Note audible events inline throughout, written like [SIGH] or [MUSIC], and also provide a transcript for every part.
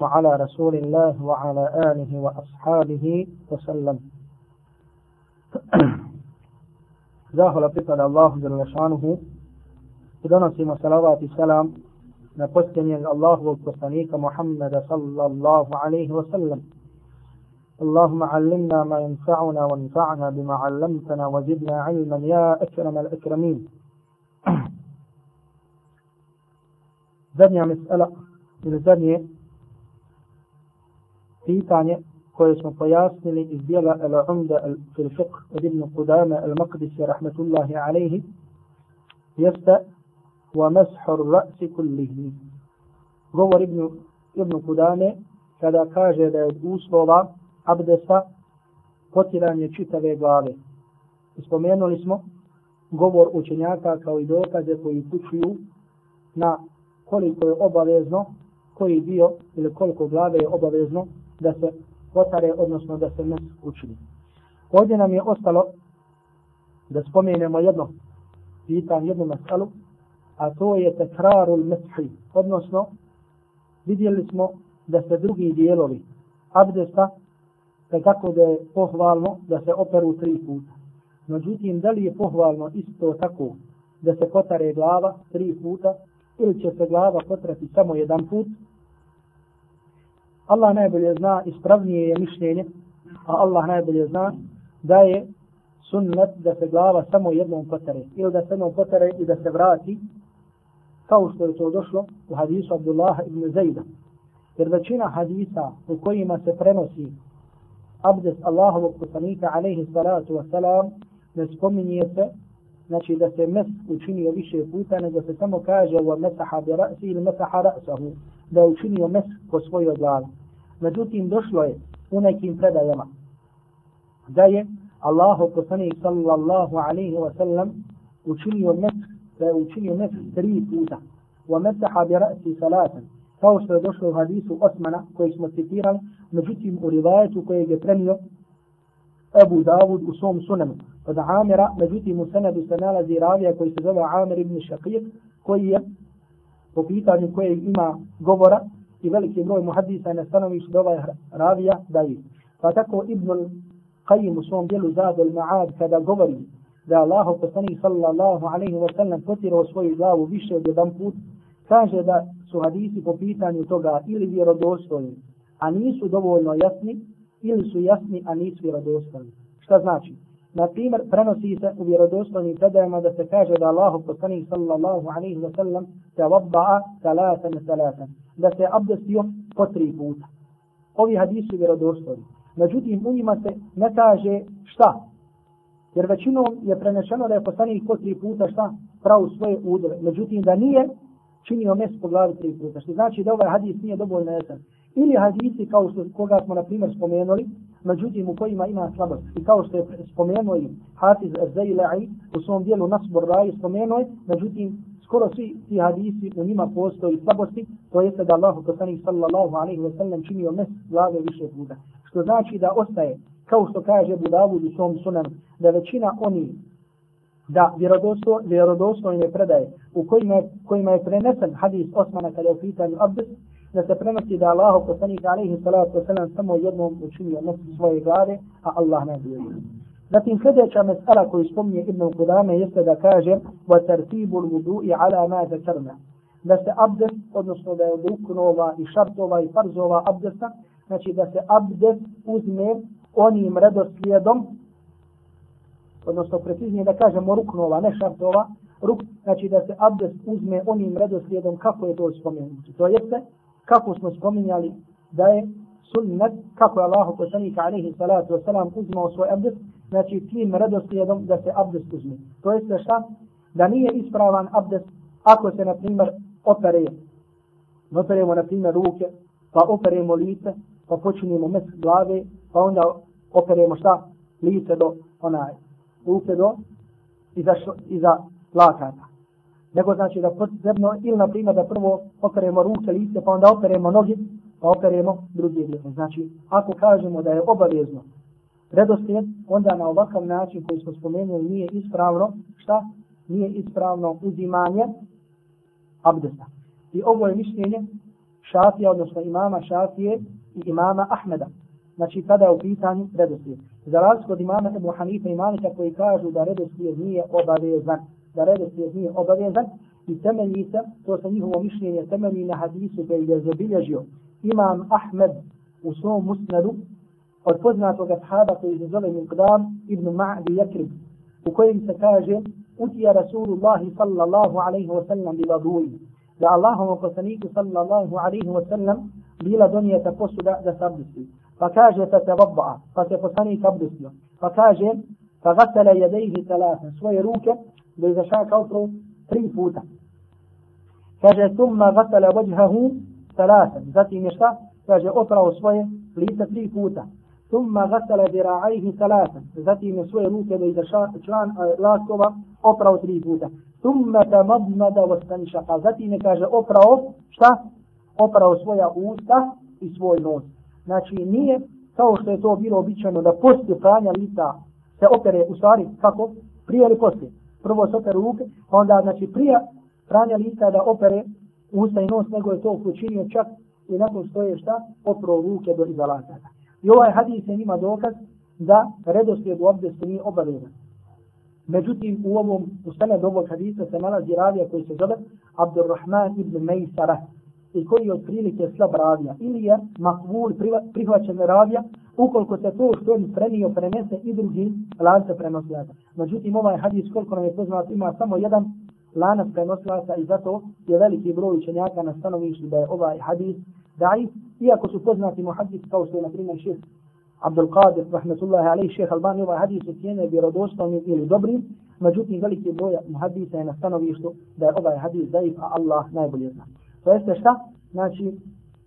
وعلى رسول الله وعلى آله وأصحابه وسلم. [CLEARS THROAT] زاه لبيت الله جل شانه. إذن سيما صلوات السلام نبستني الله والقصانيك محمد صلى الله عليه وسلم. اللهم علمنا ما ينفعنا وانفعنا بما علمتنا وزدنا علما يا أكرم الأكرمين. [CLEARS THROAT] ذنيا مسألة من ذنيا pitanje koje smo pojasnili iz dijela Al-Umda fil fiqh od Ibn Qudama Al-Maqdisi rahmetullahi alaihi jeste wa mashu ra'si kullihi govor Ibn, Ibn Qudame kada kaže da je od uslova abdesa potiranje čitave glave. Spomenuli smo govor učenjaka kao i dokaze koji pučuju na koliko je obavezno, koji dio ili koliko glave je obavezno da se potare, odnosno da se mes učini. Ovdje nam je ostalo da spomenemo jedno pitanje, jednu mesalu, a to je tekrarul meshi, odnosno vidjeli smo da se drugi dijelovi abdesta, kako da je pohvalno da se operu tri puta. Međutim, da li je pohvalno isto tako da se potare glava tri puta ili će se glava potrati samo jedan put. Allah najbolje zna, ispravnije je mišljenje, a Allah najbolje zna da je sunnet da se glava samo jednom potare ili da se jednom potare i da se vrati kao što je to došlo u hadisu Abdullah ibn Zajda. Jer većina hadisa u kojima se prenosi abdes Allahovog poslanika alaihi salatu wasalam ne spominje se znači da se mes učinio više puta, nego se samo kaže wa mesaha bi ra'si ili mesaha ra'sahu, da učinio mes po svojoj glavi. Međutim, došlo je u nekim predajama da je Allahu poslanik sallallahu alaihi wa sallam učinio mes, da je učinio mes tri puta. Wa mesaha bi ra'si salatan, kao što je došlo u hadisu Osmana, koji smo citirali, međutim u rivajetu kojeg je premio Ebu Davud u svom sunanu od Amira, međutim u senadu se nalazi ravija koji se zove Amir ibn Shaqir, koji je po pitanju kojeg ima govora i veliki broj muhadisa ne stanovištu da ovaj ravija daje. Pa tako Ibn Qayyim u svom dijelu Zadu al-Ma'ad kada govori da Allah poslanih sallallahu alaihi wa sallam potirao svoju glavu više od jedan put, kaže da su hadisi po pitanju toga ili vjerodostojni, a nisu dovoljno jasni, ili su jasni, a nisu vjerodostojni. Šta znači? Na primjer, prenosi se u vjerodostojnim predajama da se kaže da Allah poslanik sallallahu alaihi wa sallam se vabba'a salatan salatan. Da se abdestio po tri puta. Ovi hadisi vjerodostojni. Međutim, u njima se ne kaže šta. Jer većinom je prenešeno da je poslanik po tri puta šta pravo svoje udove. Međutim, da nije činio mes po glavi tri puta. Što znači da ovaj hadis nije dovoljno jesan ili hadisi kao što koga smo na primjer spomenuli, međutim u kojima ima slabost. I kao što je spomenuo i Hafiz Zaila'i u svom dijelu Nasbor Rai spomenuo međutim skoro svi ti hadisi u njima postoji slabosti, to jeste da Allah poslanik sallallahu alaihi wa sallam činio mes glave više puta. Što znači da ostaje, kao što kaže Budavud u svom sunanu, da većina oni da vjerodosto, vjerodostojne predaje u kojima kojima je prenesen hadis Osmana kada je u pitanju abdest, da se prenosi da Allah poslanik alaihi salatu wasalam samo jednom učinio nosi svoje glave, a Allah ne bi Zatim sljedeća mesela koju spominje Ibn Kudame jeste da kaže wa tartibul wudu'i ala ma zakarna. Da se abdest, odnosno da je od ruknova i šartova i farzova abdesta, znači da se abdest uzme onim redoslijedom, odnosno preciznije da kažemo ruknova, ne šartova, ruk, znači da se abdest uzme onim redoslijedom kako je to spomenuto. To jeste kako smo spominjali da je sunnet, kako je Allah poslanik alaihi salatu wasalam uzmao svoj abdest, znači tim redoslijedom da se abdest uzme. To jeste šta? Da nije ispravan abdest ako se, na primjer, opere, operemo, na primjer, ruke, pa operemo lice, pa počinimo mes glave, pa onda operemo šta? Lice do onaj, ruke do iza, iza lakata nego znači da potrebno ili na primjer da prvo operemo ruke, lice, pa onda operemo noge, pa operemo drugi dio. Znači, ako kažemo da je obavezno redoslijed, onda na ovakav način koji smo spomenuli nije ispravno, šta? Nije ispravno uzimanje abdesta. I ovo je mišljenje Šafija, odnosno imama Šafije i imama Ahmeda. Znači, kada je u pitanju redoslijed. Za razliku od imama Ebu Hanife i Malika koji kažu da redoslijed nije obavezan. Da redoslijed nije obavezan. I temelji se, to sa njihovo mišljenje, temelji na hadisu koji je zabilježio imam Ahmed u svom musnadu od poznatog ashaba koji se zove Miqdam ibn Ma'di Yakrib u kojem se kaže utija Rasulullahi sallallahu alaihi wa sallam bila duji da Allahom poslaniku sallallahu alaihi wa sallam bila donijeta posuda da se abdesti pa kaže fa se vabba'a pa se poslanik abdestio pa kaže fa gasala jedejhi talasa svoje da izašao kao pro tri puta. Kaže, summa vatala vajhahu salasan. Zatim je šta? Kaže, oprao svoje lice tri puta. Summa vatala dira'ajhi salasan. Zatim je svoje ruke da izaša član laskova oprao tri puta. Summa tamadmada vastanšaka. Zatim je kaže, oprao šta? Oprao svoja usta i svoj nos. Znači, nije kao što je to bilo običajno da poslije pranja lica se opere u stvari kako? Prije ili poslije? Prvo se opere ruke pa onda znači prije pranja lica da opere usta i nos nego je to učinio čak i nakon što je šta? Opro ruke do izalatada I ovaj hadis je njima dokaz da redoslijed u abdestu nije obavezan. Međutim, u ovom ustane do ovog hadisa se nalazi ravija koji se zove Abdurrahman ibn Mejsara i koji je otprilike slab ravija. Ili je makvul prihvaćen ravija ukoliko se to što je prenio prenese i drugi lance prenosilaca. Međutim, ovaj hadis koliko nam je poznat ima samo jedan lanac prenosilaca i zato je veliki broj učenjaka na stanovištu da je ovaj hadis daif iako su poznati muhaddis kao što je na primjer šest Abdul Qadir, rahmetullahi alaih, šeheh Albani, ovaj hadis u cijene vjerodostojnim ili dobrim, međutim veliki broj muhaddisa je na stanovištu da je ovaj hadis daif, a Allah najbolje zna. To jeste šta? Znači,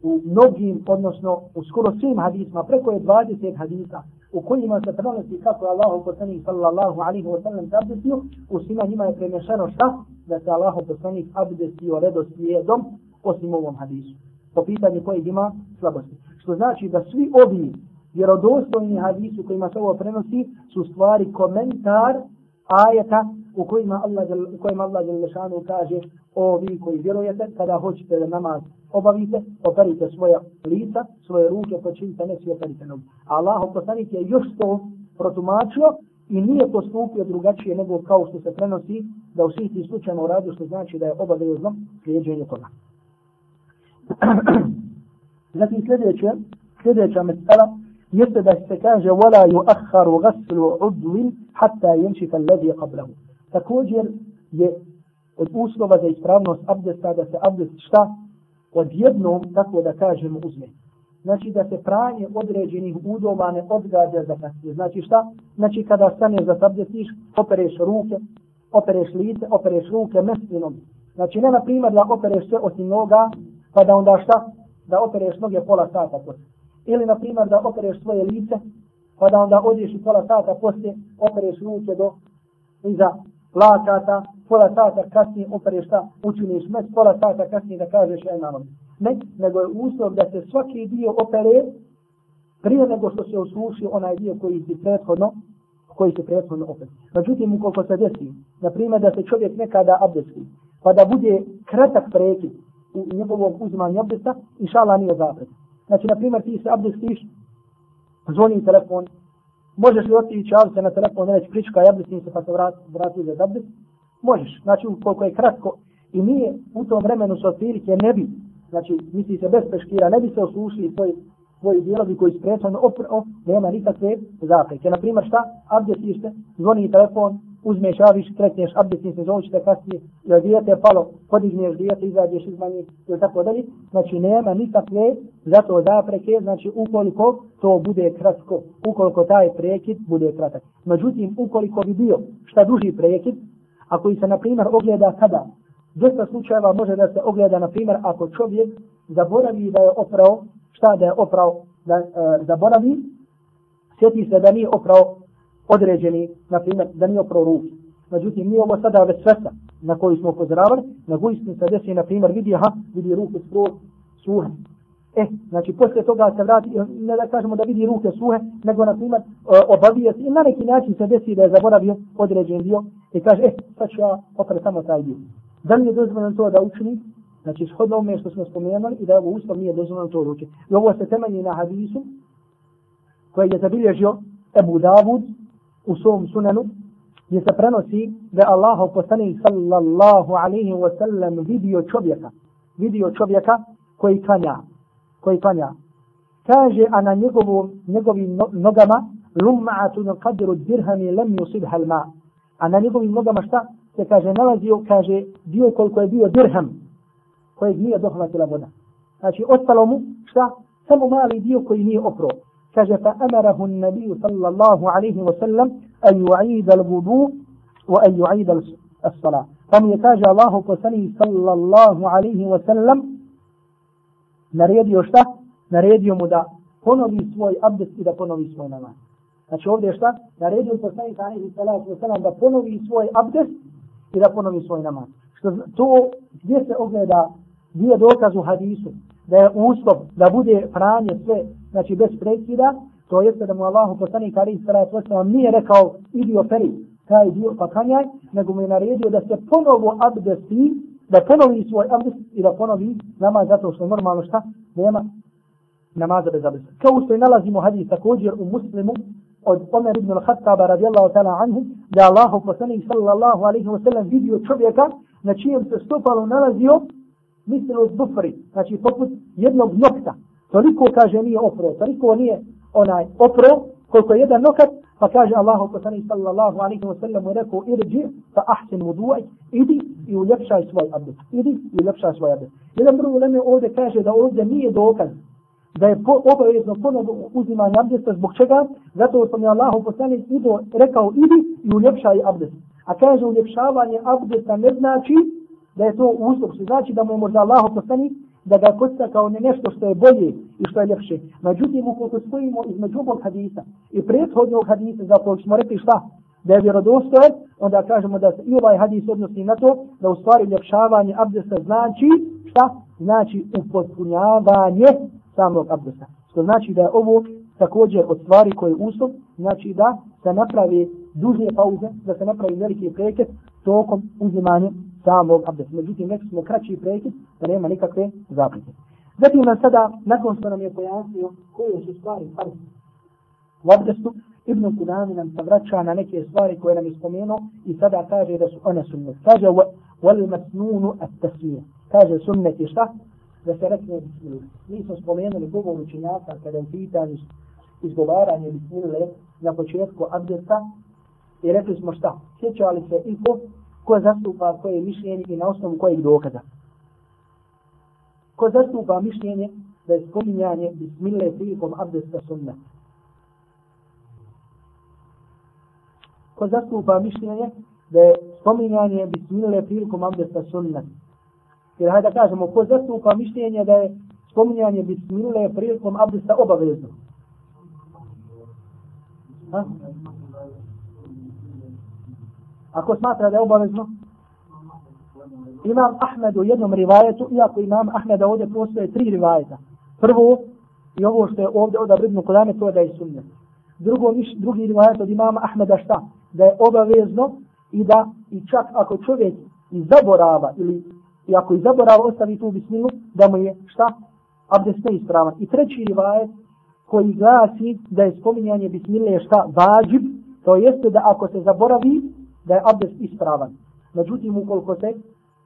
u mnogim, odnosno u skoro svim hadisma, preko je 20 hadisa, u kojima se prenosi kako je Allah poslanik sallallahu alaihi wa sallam abdestio, u svima njima je premješano šta? Da se Allah poslanik abdestio redoslijedom osim ovom hadisu po pitanju kojeg ima slabosti. Što znači da svi ovi vjerodostojni hadisu kojima se ovo prenosi su stvari komentar ajeta u kojima Allah, u kojima Allah Đelešanu kaže o vi koji vjerujete kada hoćete da namaz obavite, operite svoja lica, svoje ruke, počinite, ne svi operite nogu. Allah poslanik je još to protumačio i nije postupio drugačije nego kao što se prenosi da u svih tih slučajima uradio što znači da je obavezno slijedženje toga. [CLEARS THROAT] Zatim sljedeće, sljedeća mesela jeste da se kaže وَلَا يُؤَخَّرُ غَسْلُ عُدْوٍ حَتَّى يَنْشِفَ الَّذِي قَبْلَهُ Također je od uslova za ispravnost abdesta da se abdest šta? Odjednom, tako da kažemo, uzme. Znači da se pranje određenih udova ne odgađa za kasnije. Znači šta? Znači kada stane da abdestiš, opereš ruke, opereš lice, opereš ruke meslinom. Znači ne na primjer da opereš sve osim noga, pa da onda šta? Da opereš noge pola sata poslije. Ili, na primjer, da opereš svoje lice, pa da onda odješ i pola sata poslije, opereš ruke do iza lakata, pola sata kasnije opereš šta? Učiniš mes, pola sata kasnije da kažeš ja imam. Ne, nego je uslov da se svaki dio opere prije nego što se osuši onaj dio koji si prethodno koji se prethodno opere. Međutim, ukoliko se desi, na primjer, da se čovjek nekada abdesti, pa da bude kratak prekid, u njegovom uzimanju abdesta, inša Allah nije zapred. Znači, na primjer, ti se abdestiš, zvoni telefon, možeš li otići se na telefon, ne reći prička i se pa se vrati, vrati za abdest? Možeš. Znači, ukoliko je kratko i nije u tom vremenu sa otprilike ne bi, znači, misli se bez peškira, ne bi se osušili svoj, svoji dijelovi koji su op, op, nema nikakve zapreke. Naprimjer šta? Abdestiš zvoni telefon, uzmeš aviš, kretneš abdesni se zoveš da kasnije, jer dijete je palo, podigneš dijete, izađeš iz manje, ili tako dalje. Znači nema nikakve zato zapreke, znači ukoliko to bude kratko, ukoliko taj prekid bude kratak. Međutim, ukoliko bi bio šta duži prekid, ako i se na primjer ogleda kada, dosta slučajeva može da se ogleda na primjer ako čovjek zaboravi da je oprao, šta da je oprao, da e, zaboravi, sjeti se da nije oprao određeni, na primjer, da nije oprao ruku. Međutim, nije ovo sada već sveta na koju smo upozoravali, na koju smo se desi, na primjer, vidi, aha, vidi ruke skroz suhe. E, znači, poslije toga se vrati, ne da kažemo da vidi ruke suhe, nego, na primjer, e, obavije se i na neki način se desi da je zaboravio određen dio i kaže, e, sad ću ja opre samo taj dio. Da li je dozvoljeno to da učini? Znači, shodno ome što smo spomenuli i da ovo ustav nije dozvoljeno to ruke. I ovo se temelji na hadisu koji je zabilježio Ebu Davud u svom sunanu gdje se prenosi da Allah poslanik sallallahu alaihi wa sallam vidio čovjeka, vidio čovjeka koji klanja, koji klanja. Kaže, a na njegovom, njegovim nogama lum'atun qadru dirhami lam yusibha al-ma. A na njegovim nogama šta? Se kaže, nalazio, kaže, dio koliko je bio dirham, kojeg nije dohvatila voda. Znači, ostalo mu, šta? Samo mali dio koji nije opro. Sallallahu alaihi wa sallam an yu'ida al-vudu wa an yu'ida al-sala. Pa mi je kaže Allahu poslani sallallahu alaihi wa sallam naredio šta? Naredio mu da ponovi svoj abdest i da ponovi svoj namaz. Znači ovdje je šta? Naredio poslani sallallahu alaihi wa sallam da ponovi svoj abdest i da ponovi svoj namaz. Što to gdje se ogleda gdje dokaz u hadisu da je uslov da bude pranje sve znači bez prekida to jeste da mu Allahu poslanik alejhi sallatu wasallam nije rekao idi operi taj dio pa kanjaj nego mu je naredio da se ponovo abdesti da ponovi svoj abdest i da ponovi namaz zato što normalno šta? Nema namaza bez abdesta. Kao što i nalazimo hadis također u muslimu od Omer ibn al-Khattaba radijallahu ta'ala anhu da Allahu poslanik sallallahu alaihi wasallam vidio čovjeka na čijem se stopalo nalazio mislilo zbufri, znači poput jednog nokta. Toliko kaže nije opro, toliko nije onaj opro, koliko je jedan nokat, pa kaže Allahu poslani sallallahu alaihi wa sallam u reku irđi fa ahsin muduaj, idi i uljepšaj svoj abdest. Idi i uljepšaj svoj abdest. Jedan drugi leme ovdje kaže da ovdje nije dokaz da je po, obavezno ponovno uzimanje abdesta zbog čega? Zato što mi Allahu poslani ido, rekao idi i uljepšaj abdest. A kaže uljepšavanje abdesta ne znači da je to uzrok, što znači da mu možda Allah postani da ga kocka kao ne nešto što je bolje i što je ljepše. Međutim, ukoliko stojimo između ovog hadisa i prethodnog hadisa za kojeg smo rekli šta, da je vjerodostojen, onda kažemo da se i ovaj hadis odnosi na to da u stvari ljepšavanje abdesta znači šta? Znači upotpunjavanje samog abdesta. Što znači da je ovo također od stvari koje je uslov, znači da se napravi duže pauze, da se napravi veliki preket tokom uzimanja samog abdesta. Međutim, neki smo kraći prekid, da nema nikakve zapreke. Zatim nam sada, nakon što nam je pojasnio koje su stvari farz u abdestu, Ibn Kudami nam se vraća na neke stvari koje nam je spomenuo i sada kaže da su one sunnet. Kaže, wal masnunu at tasmir. Kaže, sunnet je šta? Da se rekne bismillah. Mi smo spomenuli govor učenjaka kada je u pitanju izgovaranje bismillah na početku abdesta i rekli smo šta? Sjećali se i ko ko zastupa koje mišljenje i na osnovu kojeg dokaza. Ko zastupa mišljenje da je spominjanje bismile prilikom abdesta sunna. Ko zastupa mišljenje da je spominjanje bismile prilikom abdesta sunna. Jer hajde da kažemo, ko zastupa mišljenje da je spominjanje bismile prilikom abdesta obavezno. Ha? Ako smatra da je obavezno, imam Ahmed u jednom rivajetu, iako imam Ahmeda ovdje postoje tri rivajeta. Prvo, i ovo što je ovdje od Abridnu Kodame, to je da je sunnet. Drugo, drugi rivajet od imama Ahmeda šta? Da je obavezno i da, i čak ako čovjek i zaborava, ili i ako i zaborava ostavi tu bismilu, da mu je šta? Abdest neispravan. I treći rivajet koji glasi da je spominjanje bismile šta? Vađib, to jeste da ako se zaboravi, da je abdest ispravan. Međutim, ukoliko se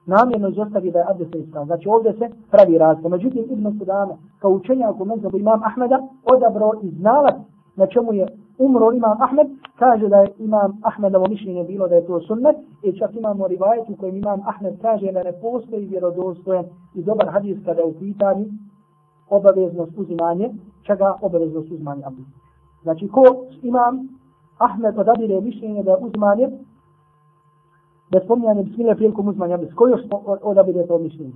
namjerno izostavi da je abdest ispravan, znači ovdje se pravi razlika. Međutim, Ibn Sudama, kao učenja ako mezhebu imam Ahmeda, odabrao i znalac na čemu je umro imam Ahmed, kaže da je imam Ahmedovo mišljenje bilo da je to sunnet, i čak imamo rivajet u kojem imam Ahmed kaže da ne postoji vjerodostojen i dobar hadis kada je u pitanju obaveznost uzimanje, čega obaveznost uzimanje abdest. Znači, ko imam Ahmed odabire mišljenje da je uzimanje da spominjanje bismile prilikom uzmanja abdest. Ko još odabire to mišljenje?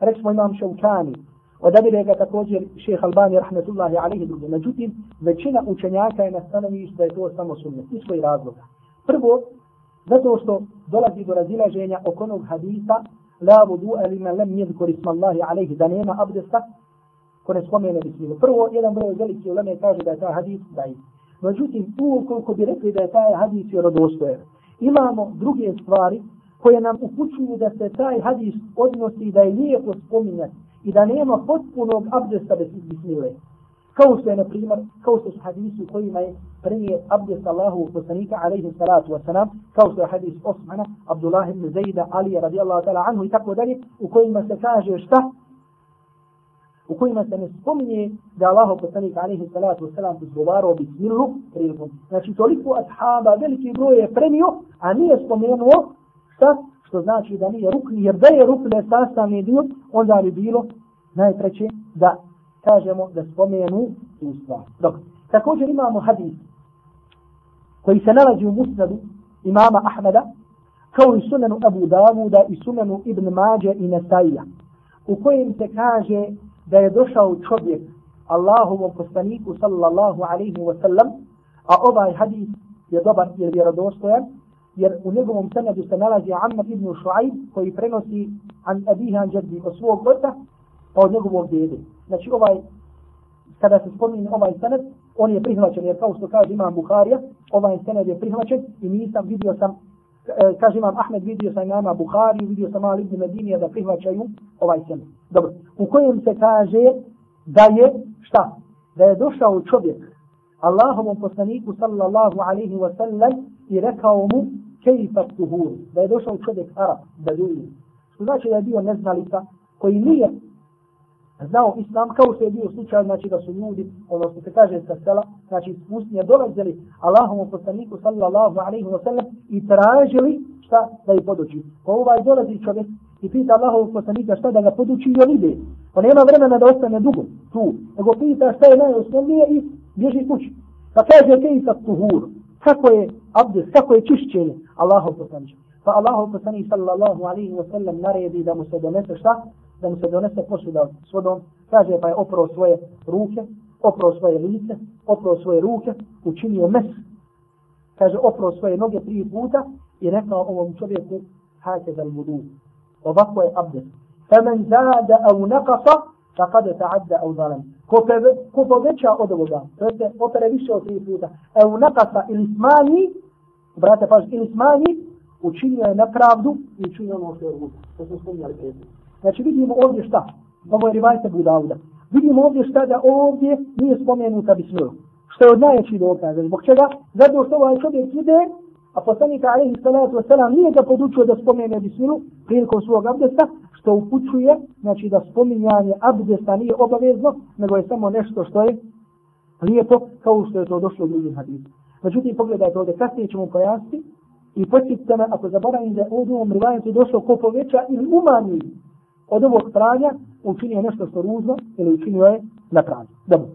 Rekli imam Šaukani, odabire ga također šeha Albani, rahmetullahi alaihi drugi. Međutim, većina učenjaka je na stanovištu da je to samo sunnet. Iz koji razloga. Prvo, zato što dolazi do razilaženja oko onog hadisa la vudu alima lam yadhkur isma Allahi alayhi da nema abdesta ko ne spomene bismilu. Prvo, jedan broj veliki uleme kaže da je ta hadis daji. Međutim, ukoliko bi rekli da je taj hadis vjerodostojen, imamo druge stvari koje nam upućuju da se taj hadis odnosi da je lijepo spominjati i da nema potpunog abdesta bez bismile. Kao što je, na primjer, kao što su hadisi u kojima je prije abdest Allahu poslanika, alaihi salatu wasalam, kao što je hadis Osmana, Abdullah ibn Zayda, Ali radijallahu ta'ala anhu i tako dalje, u kojima se kaže šta? U kojima se ne spominje da Allah poslanik, alaihi salatu wasalam, izgovarao bismilu prilikom. Znači, toliko ashaba, veliki broj je premio, a nije spomenuo šta? Što znači da nije rukni, jer da je rukni sastavni dio, onda bi bilo najpreće da kažemo da spomenu tu stvar. Dok, također imamo hadis koji se nalazi u musnadu imama Ahmeda, kao i sunanu Abu Davuda i sunanu Ibn Mađe i Nesaija, u kojem se kaže da je došao čovjek Allahovom poslaniku sallallahu alaihi wa sallam, a ovaj hadis je dobar jer vjerodostojan, jer u njegovom sanadu se nalazi Amr ibn Shu'aib koji prenosi an abiha an jaddi od svog oca pa od njegovog djede. Znači ovaj, kada se spominje ovaj sanad, on je prihvaćen, jer kao što kaže imam Bukharija, ovaj sanad je prihvaćen i nisam vidio sam, E, kaže imam Ahmed, vidio sam imama Buhari, vidio sam Ali ibn Medinija da prihvaćaju ovaj sen. Dobro, u kojem se kaže da je, šta? Da je došao čovjek Allahovom poslaniku sallallahu alaihi wa sallam i rekao mu kejfa tuhur, da je došao čovjek Arab, da ljudi. Što znači da je bio neznalica koji nije znao islam kao što je bio slučaj, znači da su ljudi, ono što se kaže sa sela, znači spustnije dolazili Allahovom poslaniku sallallahu alejhi wa sallam i tražili šta da ih poduči. Pa ovaj dolazi čovjek i pita Allahovog poslanika šta da ga poduči i on ide. Pa nema vremena da ostane dugo tu, nego pita šta je najosnovnije i bježi kući. Pa kaže kejta tuhur, kako je abdes, kako je čišćenje Allahov poslanik Pa Allahov poslanik sallallahu alejhi wa sallam naredi da mu se donese šta? Da mu se donese posuda s vodom, kaže pa je oprao svoje ruke, oprao svoje lice, oprao svoje ruke, učinio mes, kaže oprao svoje noge tri puta i rekao ovom čovjeku hake za vudu. Ovako je abdes. Femen zada au nakasa, faqad ta'adda au zalam. Ko, pe, ko poveća od ovoga, to je opere više od tri puta, au nakasa ili smanji, brate paž, ili smanji, učinio je nepravdu i učinio ono što je ruka. To smo spominjali prije. Znači vidimo ovdje šta? Ovo je rivajte Budauda. Vidimo ovdje šta da ovdje nije spomenuta bismila. Što je od najveći dokaza. Zbog čega? Zato što ovaj čovjek ide, a poslanika alaihi salatu wasalam nije ga podučio da spomene bismilu prilikom svog abdesta, što upućuje, znači da spominjanje abdesta nije obavezno, nego je samo nešto što je lijepo, kao što je to došlo u drugim hadisu. Međutim, pogledajte ovdje, kasnije ćemo pojasniti i podsjetite me, ako zaboravim da je ovdje u ovom rivajancu došlo ko poveća ili umanji od ovog pranja učinio nešto što ružno ili učinio je na pranju. Dobro.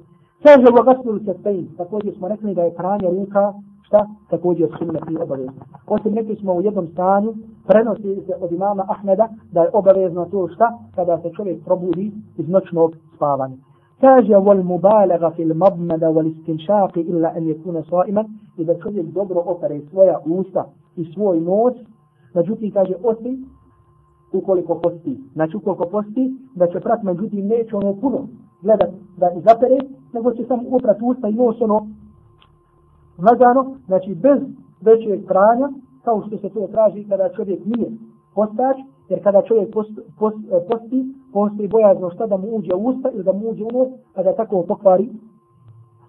Kaže u Agasmilu Cespein, također smo rekli da je pranje ruka, šta? Također sunnet i obavezno. Osim rekli smo u jednom stanju, prenosi se od imama Ahmeda da je obavezno to šta? Kada se čovjek probudi iz noćnog spavanja. Kaže wal mubalaga fil mabmada wal istinšaqi illa an yakuna sa'iman i da čovjek dobro opere svoja usta i svoj nos, međutim kaže osim ukoliko posti. Znači ukoliko posti, da će prat, međutim neće ono puno gledat da izapere, nego će samo uprat usta i nos ono lagano, znači bez većeg pranja, kao što se to traži kada čovjek nije postač, jer kada čovjek post, post, e, posti, postoji bojazno šta da mu uđe u usta ili da mu uđe u nos, a da tako pokvari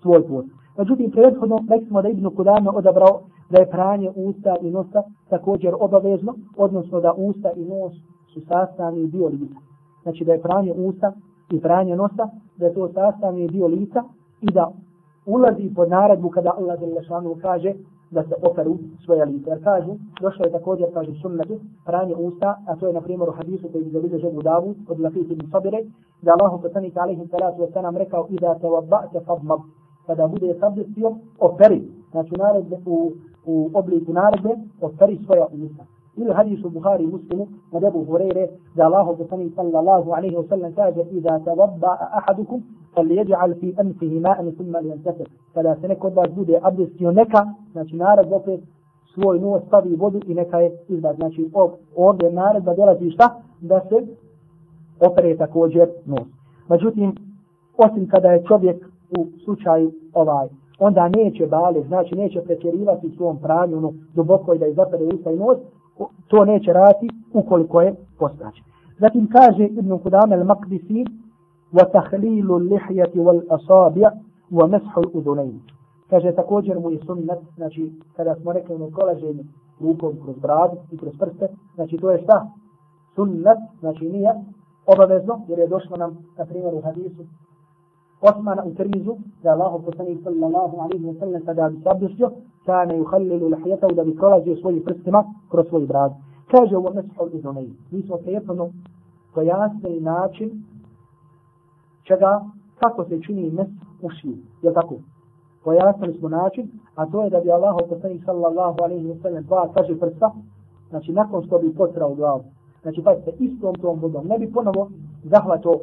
svoj post. Međutim, prethodno rekli smo da Ibnu Kudame odabrao da je pranje usta i nosa također obavezno, odnosno da usta i nos su sastavni dio lica. Znači da je pranje usta i pranje nosa, da je to sastavni dio lica i da ulazi pod naredbu kada Allah Zalešanu kaže da se operu svoje lice. Jer kažu, došlo je također, kaže sunnetu, pranje usta, a to je na primjer u hadisu koji je vidio ženu Davu od Lafiti ibn Sabire, da Allah poslanik alaihi salatu wa sallam rekao, i da te vabba'te fadmab, kada bude sabdestio, operi. Znači naredbe u, u obliku naredbe, operi svoja usta ili hadis u Buhari i Muslimu od Ebu Hureyre da Allah poslanik sallallahu alaihi wa sallam kaže Iza tavabba ahadukum fal jeđa'al fi anfihi ma'an thumma li yantasir kada se neko od vas bude abdestio neka znači narad opet svoj nos stavi vodu i neka je izbaz znači ovdje naredba dolazi šta? Da se opere također nos. Međutim osim kada je čovjek u slučaju ovaj onda neće bale, znači neće pretjerivati svom pranju ono, duboko i da izapere usta i nos, to neće raditi ukoliko je postaće. Zatim kaže Ibn Kudame al-Maqdisi وتخليل اللحية والأصابع ومسح الأذنين kaže također mu je sunnet, znači kada smo rekli ono kolaženje rukom kroz bradu i kroz prste, znači to je šta? Sunnet, znači nije obavezno, jer je došlo nam, na primjer u hadisu, Osmana u Tirmizu, da Allah poslanik sallallahu alaihi wa sallam kada bi se abdustio, kana yuhallilu lahijetahu da bi kolažio svojim prstima kroz svoj brad. Kaže ovo mesho izunej. Mi smo prijetno pojasnili način čega, kako se čini mes ušiju. Je tako? Pojasnili smo način, a to je da bi Allah poslanik sallallahu alaihi wa sallam dva kaže prsta, znači nakon što bi potrao glavu. Znači pa se istom tom vodom, ne bi ponovo zahvato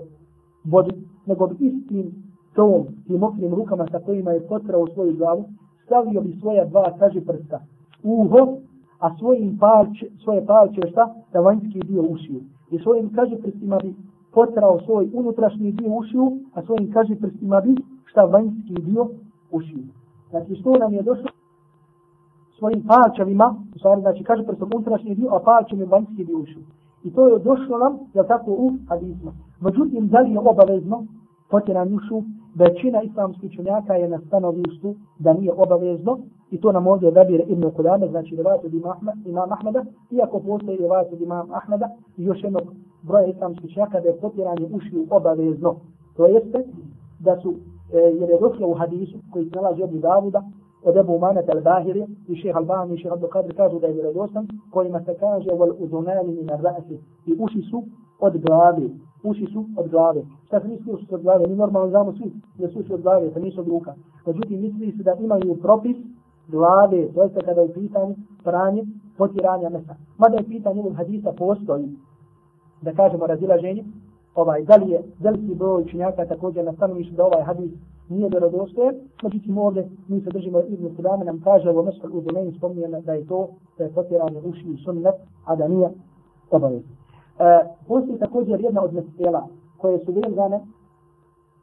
vodu, nego bi istim tom, tim mokrim rukama sa kojima je potrao svoju glavu, stavio bi svoja dva kaže prsta uho, a svojim palče, svoje palče šta? Da vanjski dio ušiju. I svojim kaže prstima bi potrao svoj unutrašnji dio ušiju, a svojim kaže prstima bi šta vanjski dio ušiju. Znači što nam je došlo svojim palčevima, u stvari znači kaže prstom unutrašnji dio, a palčem je vanjski dio ušiju. I to je došlo nam, jel tako, u hadizma. Međutim, da li je obavezno potjeran ušu, većina islamskih čunjaka je na stanovištu da nije obavezno, i to nam ovdje odabire Ibn Kudame, znači rivajat od imam Ahmeda, iako postoji rivajat od imam Ahmeda, i još jednog broja islamskih čunjaka da je potiranje ušiju obavezno. To jeste da su, e, jer je došlo u hadisu koji se nalazi od Davuda, od Ebu Umanet al-Bahiri i šeha Albani i šeha Abdu kažu da je vjerodostan kojima se kaže wal uzunani min ar-ra'si i uši su od glavi uši su od glave. Šta se misli uši su od glave? Mi normalno znamo svi da su uši od glave da nisu od ruka. Međutim misli se da imaju propis glave to jeste kada je pitanje pranje potiranja mesa. Mada je pitanje ovog hadisa postoji da kažemo razilaženje. Ovaj, da li je veliki broj učinjaka također na stanovištu da ovaj hadis nije vjerodostojen, međutim ovdje mi se držimo Ibn Kudame nam kaže ovo mesel u Duneni spominje da je to da je potiranje uši i sunnet, a da nije obavezno. E, postoji također jedna od mesela koje su vezane,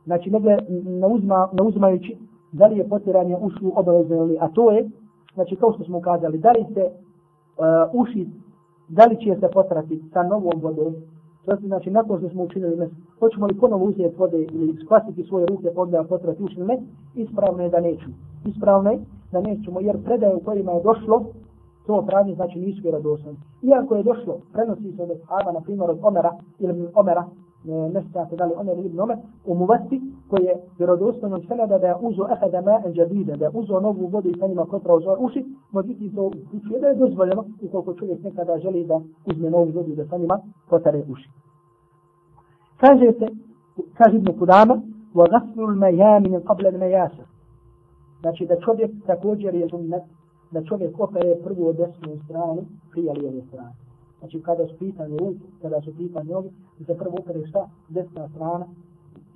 znači negdje ne, uzma, ne uzmajući da li je potiranje ušu obavezno ili, a to je, znači kao što smo ukazali, da li se uh, uši, da li će se potrati sa novom vodom, To znači, nakon što smo učinili mes, hoćemo li ponovo uzeti vode ili skvasiti svoje ruke pa pod da potrati učinili ne, ispravno je da neću. Ispravno je da nećemo, jer predaje u kojima je došlo, to pranje znači nisu vjerodostojni. Iako je došlo, prenosi se od Aba, na primjer od Omera, ili Omera, ne sjeća se da li Omer ili Omer, u Muvasti, koji je vjerodostojno senada da je uzo ehada ma'en džabide, da je uzo novu vodu i sa njima kotra uzor uši, međutim to uključuje da je dozvoljeno, ukoliko čovjek nekada želi da uzme novu vodu da sa njima kotare uši. Kaže se, kaže Ibn Kudama, wa ghaslu al-mayamin. Znači da čovjek također je sunnet da čovjek opere prvu desnu stranu prije lijeve strane. Znači kada su pitanje ruke, kada su pitanje noge, da se prvo opere šta? Desna strana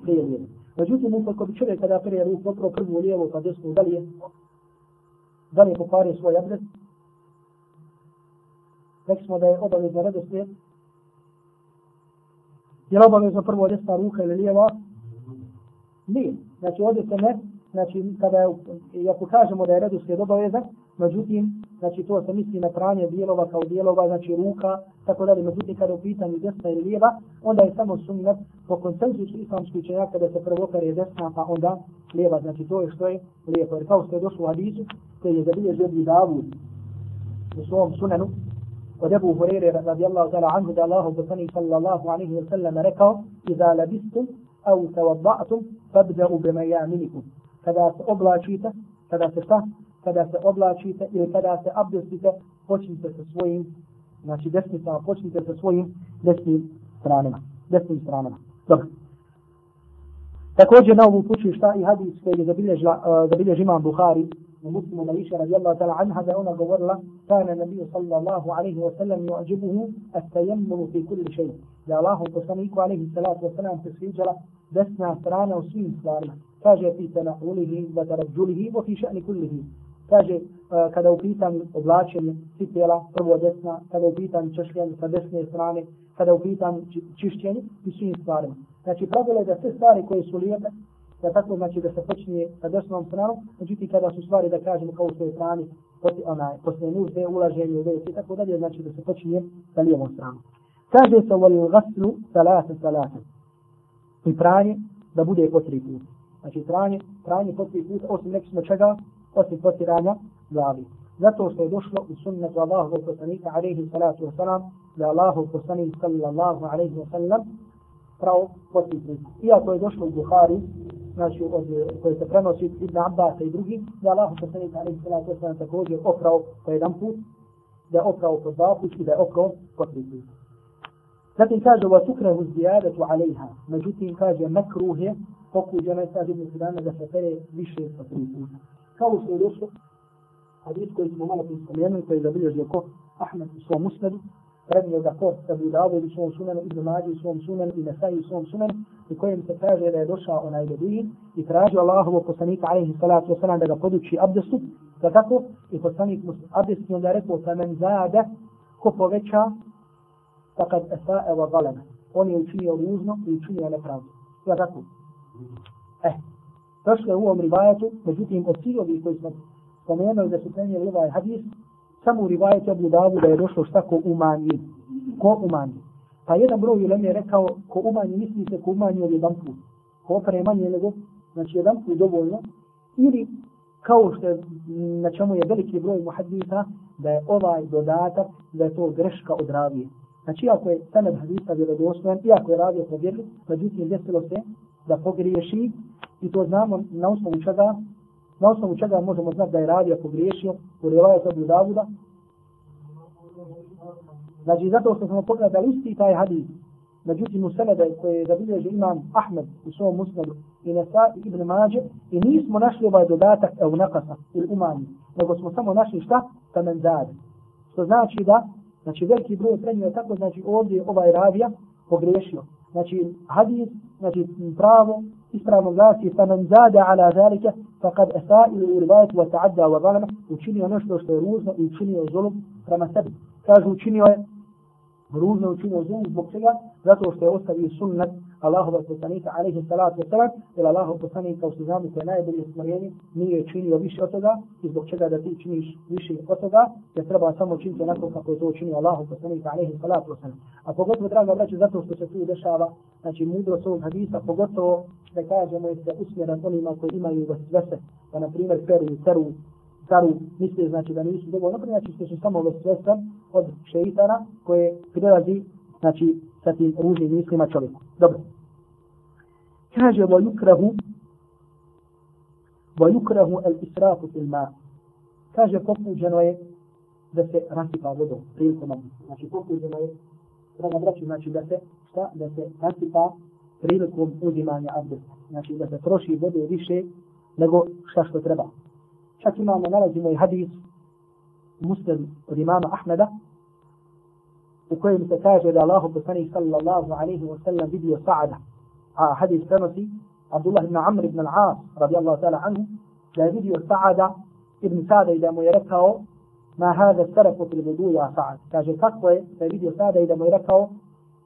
prije lijeve. Međutim, ukoliko bi čovjek kada opere ruku, opro prvu lijevu pa desnu, da li je, da li je pokvario svoj adres? Rekli smo da je obavezno redoslijed Je li obavezno prvo desna ruka ili lijeva? Nije. Znači ovdje se ne, znači kada je, ako kažemo da je redoslijed obavezan, međutim, znači to se misli na pranje dijelova kao dijelova, znači ruka, tako dalje, međutim kada je u pitanju desna ili lijeva, onda je samo sunnet po konsensusu islamskih učenjaka da se prvo je desna, pa onda lijeva, znači to je što je lijepo. Jer kao što je došlo u hadisu, koji je zabilježio bi Davud u svom sunenu, od Ebu Hurere radijallahu ta'ala anhu da Allahu poslanik sallallahu alaihi wa sallam rekao Iza labistum au tawaba'tum fabda'u bima ya'minikum kada se oblačite kada se šta? kada se oblačite ili kada se abdestite, počnite sa svojim, znači desnicama, počnite sa svojim desnim stranima. Desnim stranama. Dobro. Također na ovu kuću šta i hadis koji je e, zabilježi uh, imam Buhari, u muslimu na iša radijallahu ta'ala anha, da ona govorila, kana nabiju sallallahu alaihi wa sallam i ođibuhu, a fi kulli šeji. Da Allahu poslaniku alaihi salatu wa sallam se sviđala desna strana u svim stvarima. Kaže, pita na ulihi, vata rađulihi, vofi ša'ni kullihi kaže e, kada u pitanju oblačenje cipela, prvo desna, kada u pitanju češljenje sa desne strane, kada u pitanju čišćenje i svim stvarima. Znači pravilo je da sve stvari koje su lijepe, da tako znači da se počinje sa desnom stranom, međutim kada su stvari da kažemo kao u svojoj strani, poti, onaj, posle nužde, ulaženje u već i tako dalje, znači da se počinje sa lijevom stranom. Kaže se voli u gaslu salate salate. I pranje da bude po tri puta. Znači pranje, pranje po tri puta, osim neki smo čega, osim potiranja glavi. Zato što je došlo u sunnetu Allahu poslanika alaihi salatu wasalam, da Allahu poslanik sallallahu alaihi wasallam pravo puta. Iako je došlo u Buhari, znači od koje se prenosi Ibn Abbas i drugi, da Allahu poslanik alaihi salatu wasalam također oprao po jedan put, da je oprao po dva put i da je oprao po tri puta. Zatim kaže, wa tukrahu ziyadatu alaiha. Međutim, kaže, makruh je, pokuđeno je, kaže Ibn Sudana, da se pere više od tri puta. Kao što je došlo, hadis koji smo malo spomenuli, koji je zabilježio ko Ahmed u svom usnadu, prednio ga ko Ebu Dawud u svom sunanu, Ibn Mađi u svom sunanu i Nesai u svom sunanu, u kojem se kaže da je došao onaj beduin i tražio Allahovo poslanika alaihi salatu wasalam da ga poduči abdestu, da tako, i poslanik mu abdesti onda rekao, fa men zade, ko poveća, takad esae wa zaleme. On je učinio ružno i učinio nepravdu. Da tako. Eh, došlo je u ovom rivajetu, međutim, od svih koji smo spomenuli da su prenijeli ovaj hadis, samo u rivajetu Abu Davu da je došlo šta ko umanji. Ko umanji. Pa jedan broj ulem je rekao, ko umanji, misli se ko umanji od jedan put. Ko opere manje nego, znači jedan put dovoljno. Ili, kao što je, na čemu je veliki broj muhadisa, da je ovaj dodatak, da je to greška od ravije. Znači, ako je sanad hadisa vjerodostojan, iako je ravio povjerli, međutim, desilo se da pogriješi, i to znamo na osnovu čega, na osnovu čega možemo znati da je ravija pogriješio u rivajetu Abu Davuda. Znači, zato što smo pogledali isti taj hadis, međutim u senede koje je zabilježio imam Ahmed u svom musnadu i Nesa i Ibn Mađe i nismo našli ovaj dodatak u nakasa ili umani, nego smo samo našli šta? Kamen zade. Što znači da, znači veliki broj prenio tako, znači ovdje ovaj ravija pogriješio. Znači hadis, znači pravo, ispravno glasi fa man zada ala zalika faqad asaa ila riwayat wa ta'adda wa zalama učinio nešto što je ružno i učinio zulum prema sebi kaže učinio je ružno učinio zulum zbog čega zato što je ostavio sunnet Allahova poslanika alaihi salatu wasalam jer Allahov poslanika kao što znamo koje je najbolje stvorenje nije činio više od toga i zbog čega da ti činiš više od toga jer treba samo činiti onako kako je to učinio Allahov poslanika alaihi salatu wasalam a pogotovo draga braće, zato što se tu dešava znači mudro s ovog hadisa pogotovo da kažemo je se usmjeran onima koji imaju vesvese pa na primjer peru i seru, caru misle znači da nisu dovoljno pa, znači što su samo vesvesa od šeitana koje prilazi znači sa tim ružnim mislima čovjeku. Dobro kaže wa yukrahu wa yukrahu al israfu fil ma. Kaže pokuđeno je da se rasipa vodom prilikom abdesta znači pokuđeno je treba braću, znači da se šta? Da se rasipa prilikom uzimanja abdesta. Znači da se troši vode više nego šta što treba. Čak imamo nalazimo i hadis muslim od imama Ahmeda u kojem se kaže da Allah poslanik sallallahu alaihi wa sallam vidio Sa'ada. آه، حديث تنسي عبد الله بن عمرو بن العاص رضي الله تعالى عنه. لا فيديو سعد ابن سعد إذا ما ما هذا السرف في الوضوء يا سعد؟ كاجي تقوى لا فيديو سعد إذا ما يركهو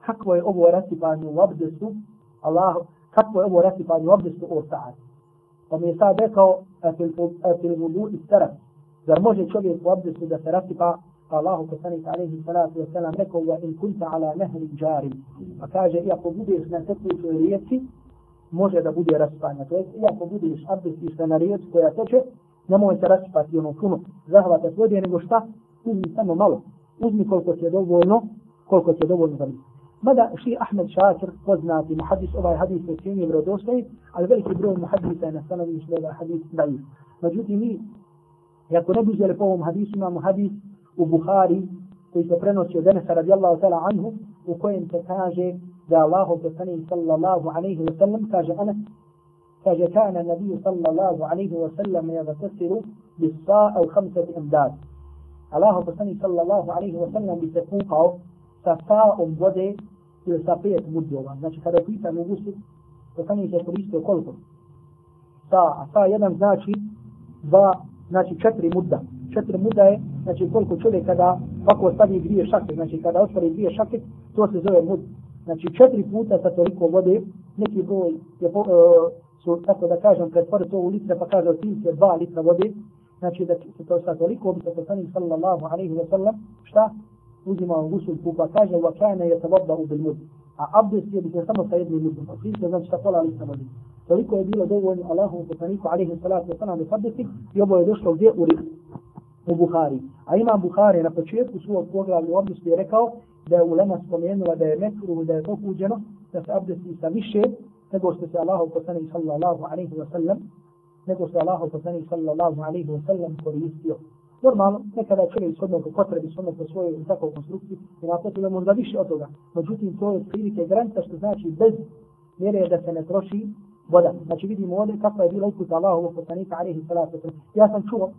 تقوى أبو رسي بان يوبدسو الله تقوى أبو رسي بان يوبدسو أور سعد. ومن سعد في الوضوء السلف. زر موجه شوية وابد السوء سرسي Allahu poslanik alejhi salatu vesselam rekao wa in kunta ala nahri jari. Pa kaže iako budeš na tekućoj rijeci može da bude raspanja to jest iako budeš abdestiš se na rijeci koja teče nemoj se raspati ono puno. Zahvata vode nego šta? Uzmi samo malo. Uzmi koliko ti je dovoljno koliko ti je dovoljno za njih. Mada ši Ahmed Šakir poznati muhadis, ovaj hadis je cijenio vjerodostojni, ali veliki broj muhadisa je na stanovi što je ovaj hadis daji. Međutim, mi, ako ne bi uzeli po ovom hadisu, imamo hadis u Buhari koji se prenosi od Enesa radijallahu ta'ala anhu u kojem se kaže da Allahu poslanik sallallahu alaihi wa sallam kaže Anas kaže kana nabiju sallallahu alaihi wa sallam yaghtasilu bis sa'a u khamsati imdad Allahu poslanik sallallahu alaihi wa sallam bi se kukao sa sa'om vode ili sa pet mudjova. Znači kada je pitan u gusu poslanik se koristio koliko? Sa, a sa jedan znači dva, znači četiri mudda. Četiri muda je, znači koliko čovjek kada ovako stavi dvije šake, znači kada otvori dvije šake, to se zove mud. Znači četiri puta sa toliko vode, neki broj je po, uh, su, tako da kažem, pretvore to u litre, pa kaže otprilike dva litra vode, znači da se to sa toliko bi se poslanik sallallahu alaihi wa sallam, šta? Uzimao gusul kupa, kaže, wa kana je tababba u bil mud. A abdest je bi se samo sa jednim mudom, se znači šta pola litra vode. Toliko je bilo dovoljno Allahom poslaniku alaihi salatu wa sallam da i ovo je došlo gdje u rik u Buhari. A imam Buhari na početku svog poglavlja u je rekao da je ulema spomenula da je mekru da je pokuđeno da se abdesti sa više nego što se Allahu poslanik sallallahu alaihi wa sallam nego što Allahu poslanik sallallahu alaihi wa sallam koristio. Normalno, nekada je čovjek shodno po potrebi, shodno po svojoj takvoj konstrukciji i na potrebe možda više od toga. Međutim, to je prilike granica što znači bez mjere da se ne troši voda. Znači vidimo ovdje kakva je bila uputa Allahovog poslanika alaihi salatu. Ja sam čuo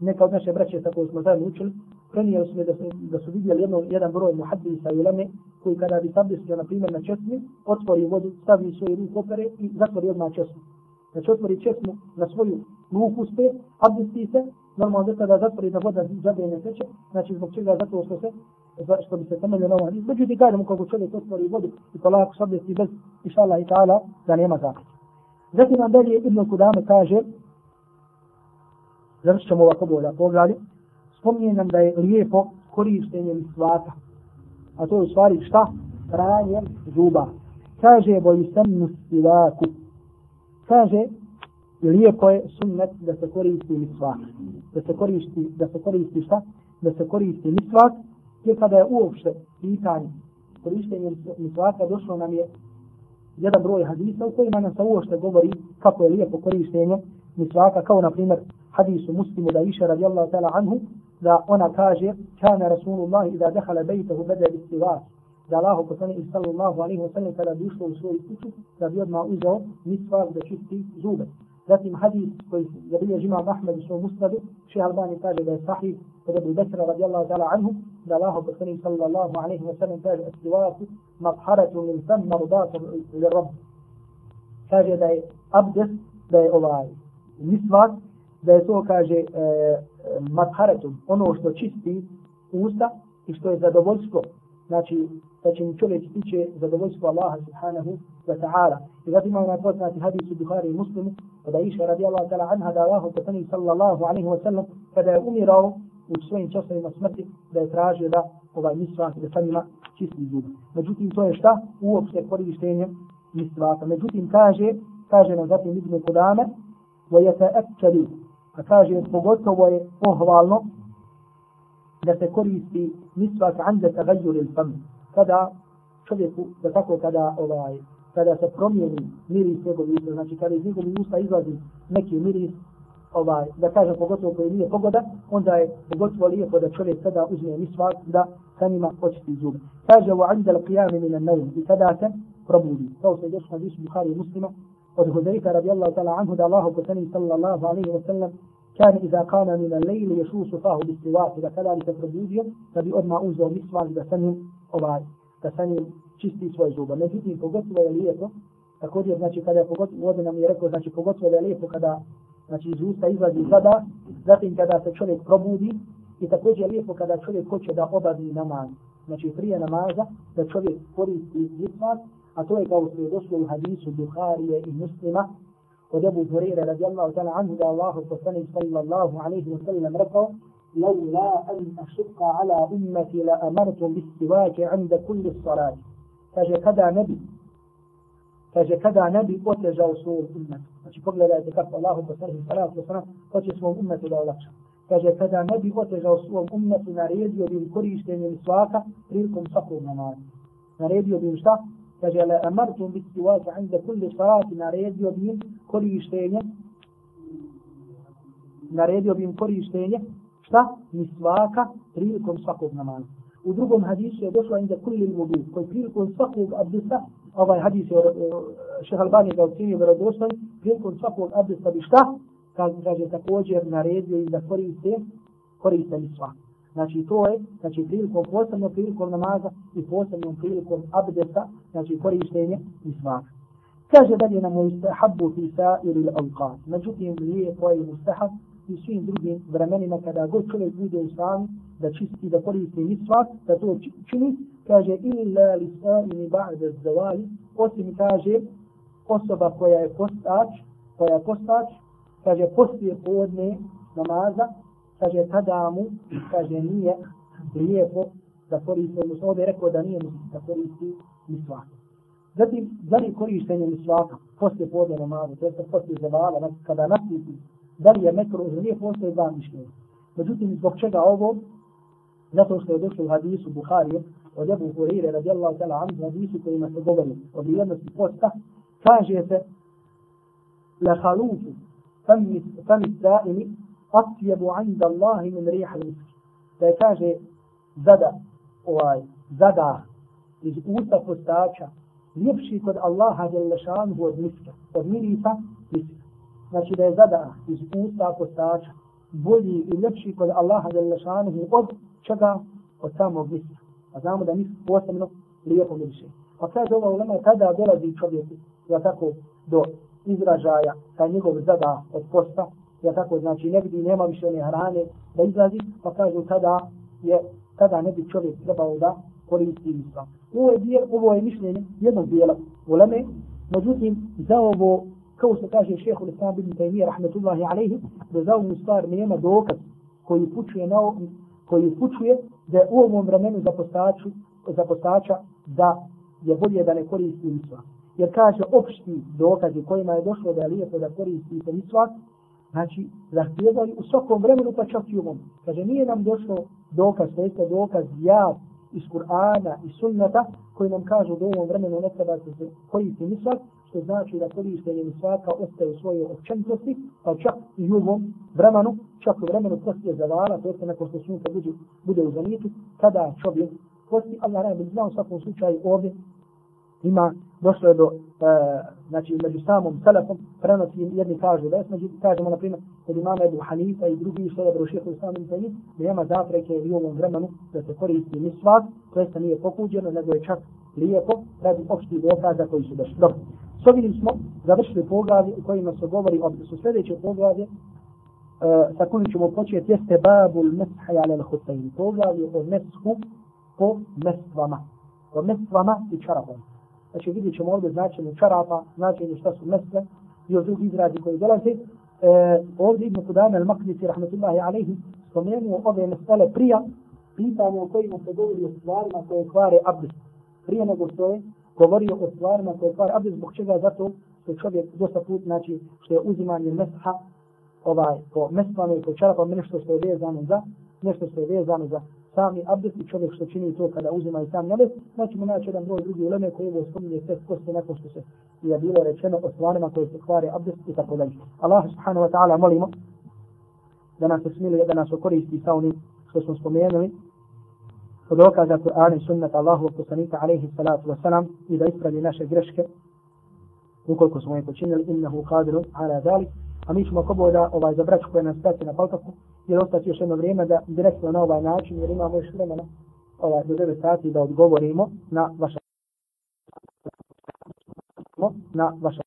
neka od naše braće sa kojom smo zajedno učili, prenijeli smo da su, da su vidjeli jedno, jedan broj muhaddisa i uleme, koji kada bi sablisio, na primjer, na česmi, otvori vodu, stavi svoj ruku opere i zatvori odmah česmu. Znači otvori česmu na svoju ruku uspe, abdesti se, normalno da kada zatvori da voda zabe ne teče, znači zbog čega zato što se što bi se temeljio na ovom. Međutim, kažemo kako čovjek otvori vodu i polako sabdesti bez iša Allah i ta'ala, da nema zakon. Zatim nam dalje Ibn Kudame kaže, završit ćemo ovako bolja poglavlje, spominje nam da je lijepo korištenje misvaka. A to je u stvari šta? Pranje zuba. Kaže boli sam stivaku. Kaže, lijepo je sunnet da se koristi misvak. Da se koristi, da se koristi šta? Da se koristi misvak. jer kada je uopšte pitanje korištenje misvaka došlo nam je jedan broj hadisa u kojima nam se uopšte govori kako je lijepo korištenje misvaka, kao na primjer حديث مسلم وعيشة رضي الله تعالى عنه ذا أنا كاجر كان رسول الله إذا دخل بيته بدأ بالسواس ذا الله قصاني صلى الله عليه وسلم كلا بيشل وصول كتو ذا بيض ما أوزه مصفاق ذا شفتي زوبة. ذاتم حديث كويس. يبي يجمع محمد اسمه مسلم شيخ ألباني كاجر ذا صحيح وذا بالبسر رضي الله تعالى عنه ذا الله قصاني صلى الله عليه وسلم كاجر السواس مطحرة من ثم مرضاة للرب. كاجر ذا أبدس ذا أولاي. مصفاق da je to, kaže, e, madharetum, ono što čisti usta i što je zadovoljstvo, znači, da će mi čovjek tiče zadovoljstvo Allaha subhanahu wa ta'ala. I zato imamo na poznati hadis u Bukhari i Muslimu, kada iša radi Allah ta'ala anha da Allahu potani sallallahu alaihi wa sallam, kada je umirao u svojim časovima smrti, da je tražio da ovaj misvak da sa njima čisti zub. Međutim, to je šta? Uopšte korištenje misvaka. Međutim, kaže, kaže nam zatim Ibn Kudame, ويتأكد a kaže pogotovo je pohvalno da se koristi misvak ande tagajur il fam kada čovjeku da tako kada ovaj kada se promijeni miris njegov usta znači kada iz njegovih usta izlazi neki miris ovaj da kaže pogotovo koji nije pogoda onda je pogotovo lijepo da čovjek kada uzme misvak da sa njima očisti zub. Kaže wa ande al qiyam min al nawm i kada se probudi. Kao se došlo na Buhari muslima od Hudejka radijallahu ta'ala anhu da Allahu poslanik sallallahu alaihi wa sallam كان إذا قام من الليل يشوش فاه بالسواك إذا كان لتفردوزيو فبي أدما أوزو مسواك da sa njim ovaj da sa njim čisti svoje zube. Međutim, pogotovo je lijepo, također, znači, kada je pogotovo, ovdje nam je rekao, znači, pogotovo je lijepo kada, znači, iz usta izlazi voda, zatim kada se čovjek probudi, i također je lijepo kada čovjek hoće da obavi namaz, znači, prije namaza, da čovjek koristi zismak, a to je kao što je došlo u hadisu Buharije i Muslima od Ebu Hurire radijallahu ta'la anhu da Allahu poslanih sallallahu alaihi wa sallam rekao لو لا أن أشق على أمتي لأمرت بالسواك عند كل الصلاة. كاجي كدا نبي كاجي كدا نبي وتجا وصول أمة كاجي قبل لا يتكف الله بصره الصلاة والسلام وتجي صوم أمة لا لكشا كاجي كدا نبي وتجا وصول أمة نريد يبين كريش لين السواك ريلكم صفو ممان نريد يبين شتا؟ Kaže le amartum bis siwak inda kulli salati naredio bi im korištenje naredio bi im korištenje šta? Misvaka prilikom svakog namaza. U drugom hadisu je došlo inda kulli vudu koji prilikom svakog abdesta ovaj hadis je eh, šeh Albani ga ocjenio vjerodostojn prilikom svakog abdesta bi šta? Kaže također naredio im da koriste koriste misvaka. Znači to je, znači prilikom posebno prilikom namaza i posebno prilikom abdesta, znači korištenje i svaka. Kaže dalje nam mustahabu fi sa'ir al-awqat. Međutim, nije je mustahab i svim drugim vremenima kada god čovjek bude u sami da čisti, da koristi misvak, da to čini, kaže illa li sa'ini ba'da zavali, osim kaže osoba koja je postač, koja je postač, kaže poslije podne namaza, kaže tada mu, kaže nije lijepo da koristi, odnosno ovdje je rekao da nije da koristi misvak. Zatim, da li korištenje misvaka poslije podne namazu, to je poslije zavala, znači, kada naslipi, da li je metro, ili nije postoje dva mišljenja. Međutim, zbog čega ovo? Zato što je došlo u hadisu Buharije, od Ebu Hurire, radijallahu ta'la, anhu hadisu kojima se govori o vrijednosti posta, kaže se, la halufu fami sa'imi atjebu anda Allahi min riha miski. Da je kaže, zada, ovaj, zada iz usta postača, ljepši kod Allaha djelašanhu od miska, od mirisa miska. Znači da je zada iz usta postača, bolji i ljepši kod Allaha djelašanhu od čega? Od samog miska. A znamo da misk posebno lijepo miriše. Pa kaže ova ulema, kada dolazi čovjeku, ja tako, do izražaja, taj njegov zada od posta, ja tako, znači ne vidi, nema više one hrane da izlazi, pa kaže tada je, tada ne bi čovjek trebao da koristi islam. Ovo je, dijel, ovo je mišljenje jednog dijela uleme, međutim, za ovo, kao se kaže šehu Lissan bin Taymi, rahmetullahi alaihi, da za ovu stvar nema dokaz koji pučuje na koji pučuje da je u ovom vremenu za, postaču, za postača da je bolje da ne koristi misva. Jer kaže opšti dokazi kojima je došlo da je lijepo da koristi se znači zahtijevali u svakom vremenu pa čak i ovom. Kaže nije nam došlo dokaz, to jeste dokaz ja iz Kur'ana i sunnata koji nam kažu da u ovom vremenu ne treba se koristiti misak, što znači da korištenje misaka ostaje u svojoj općenitosti, pa čak i u ovom vremenu, čak u vremenu poslije zavala, to je nakon što sunce bude, bude u zanitu, kada čovjek posti, Allah ne bi znao u svakom slučaju ovdje, ima, došlo je do, e, znači, među samom selefom, prenosi jedni kažu da je, među, kažemo, na primjer, kod imama Ebu Hanifa i drugi što je dobro šeho u samom temi, da nema zapreke u ovom vremenu da se koristi misvak, to jeste nije pokuđeno, nego je čak lijepo, radi opštih dokaza koji su došli. Dobro, s ovim smo završili poglavlje u kojima se govori o su sljedeće poglavlje, uh, sa kojim ćemo početi, jeste babul meshaj alel hutajni, poglavlje o meshu po mestvama, o mestvama i čarapom. Znači vidjet ćemo ovdje značenje čarapa, značenje šta su mesle i od drugih izrazi koji dolaze. E, ovdje Ibn Kudame al-Maknisi, rahmatullahi alaihi, spomenuo ove mesele prija, pitanje o kojima se govori o stvarima koje kvare abdest. Prije nego što je govorio o stvarima koje kvare abdest, zbog čega zato što čovjek dosta put, znači što je uzimanje mesha, ovaj, po mestvama i po čarapama, nešto što je vezano za, nešto što je vezano za sami abdest i čovjek što čini to kada uzima i sam abdest, znači mu naći jedan broj drugi uleme koji ovo spominje tek poslije nakon što se je bilo rečeno o stvarima koje se kvare abdest i tako dalje. Allah subhanahu wa ta'ala molimo da nas usmiluje, da nas okoristi sa onim što smo spomenuli od okaza Kur'ana i sunnata Allahu poslanika alaihi salatu wa salam i da ispravi naše greške ukoliko smo je počinili innahu qadiru ala zalik a mi ćemo kobo da ovaj, za braću koja nas prati na paltaku jer ostati još jedno vrijeme da direktno na ovaj način jer imamo još vremena ovaj, do 9 sati da odgovorimo na vaša na vaša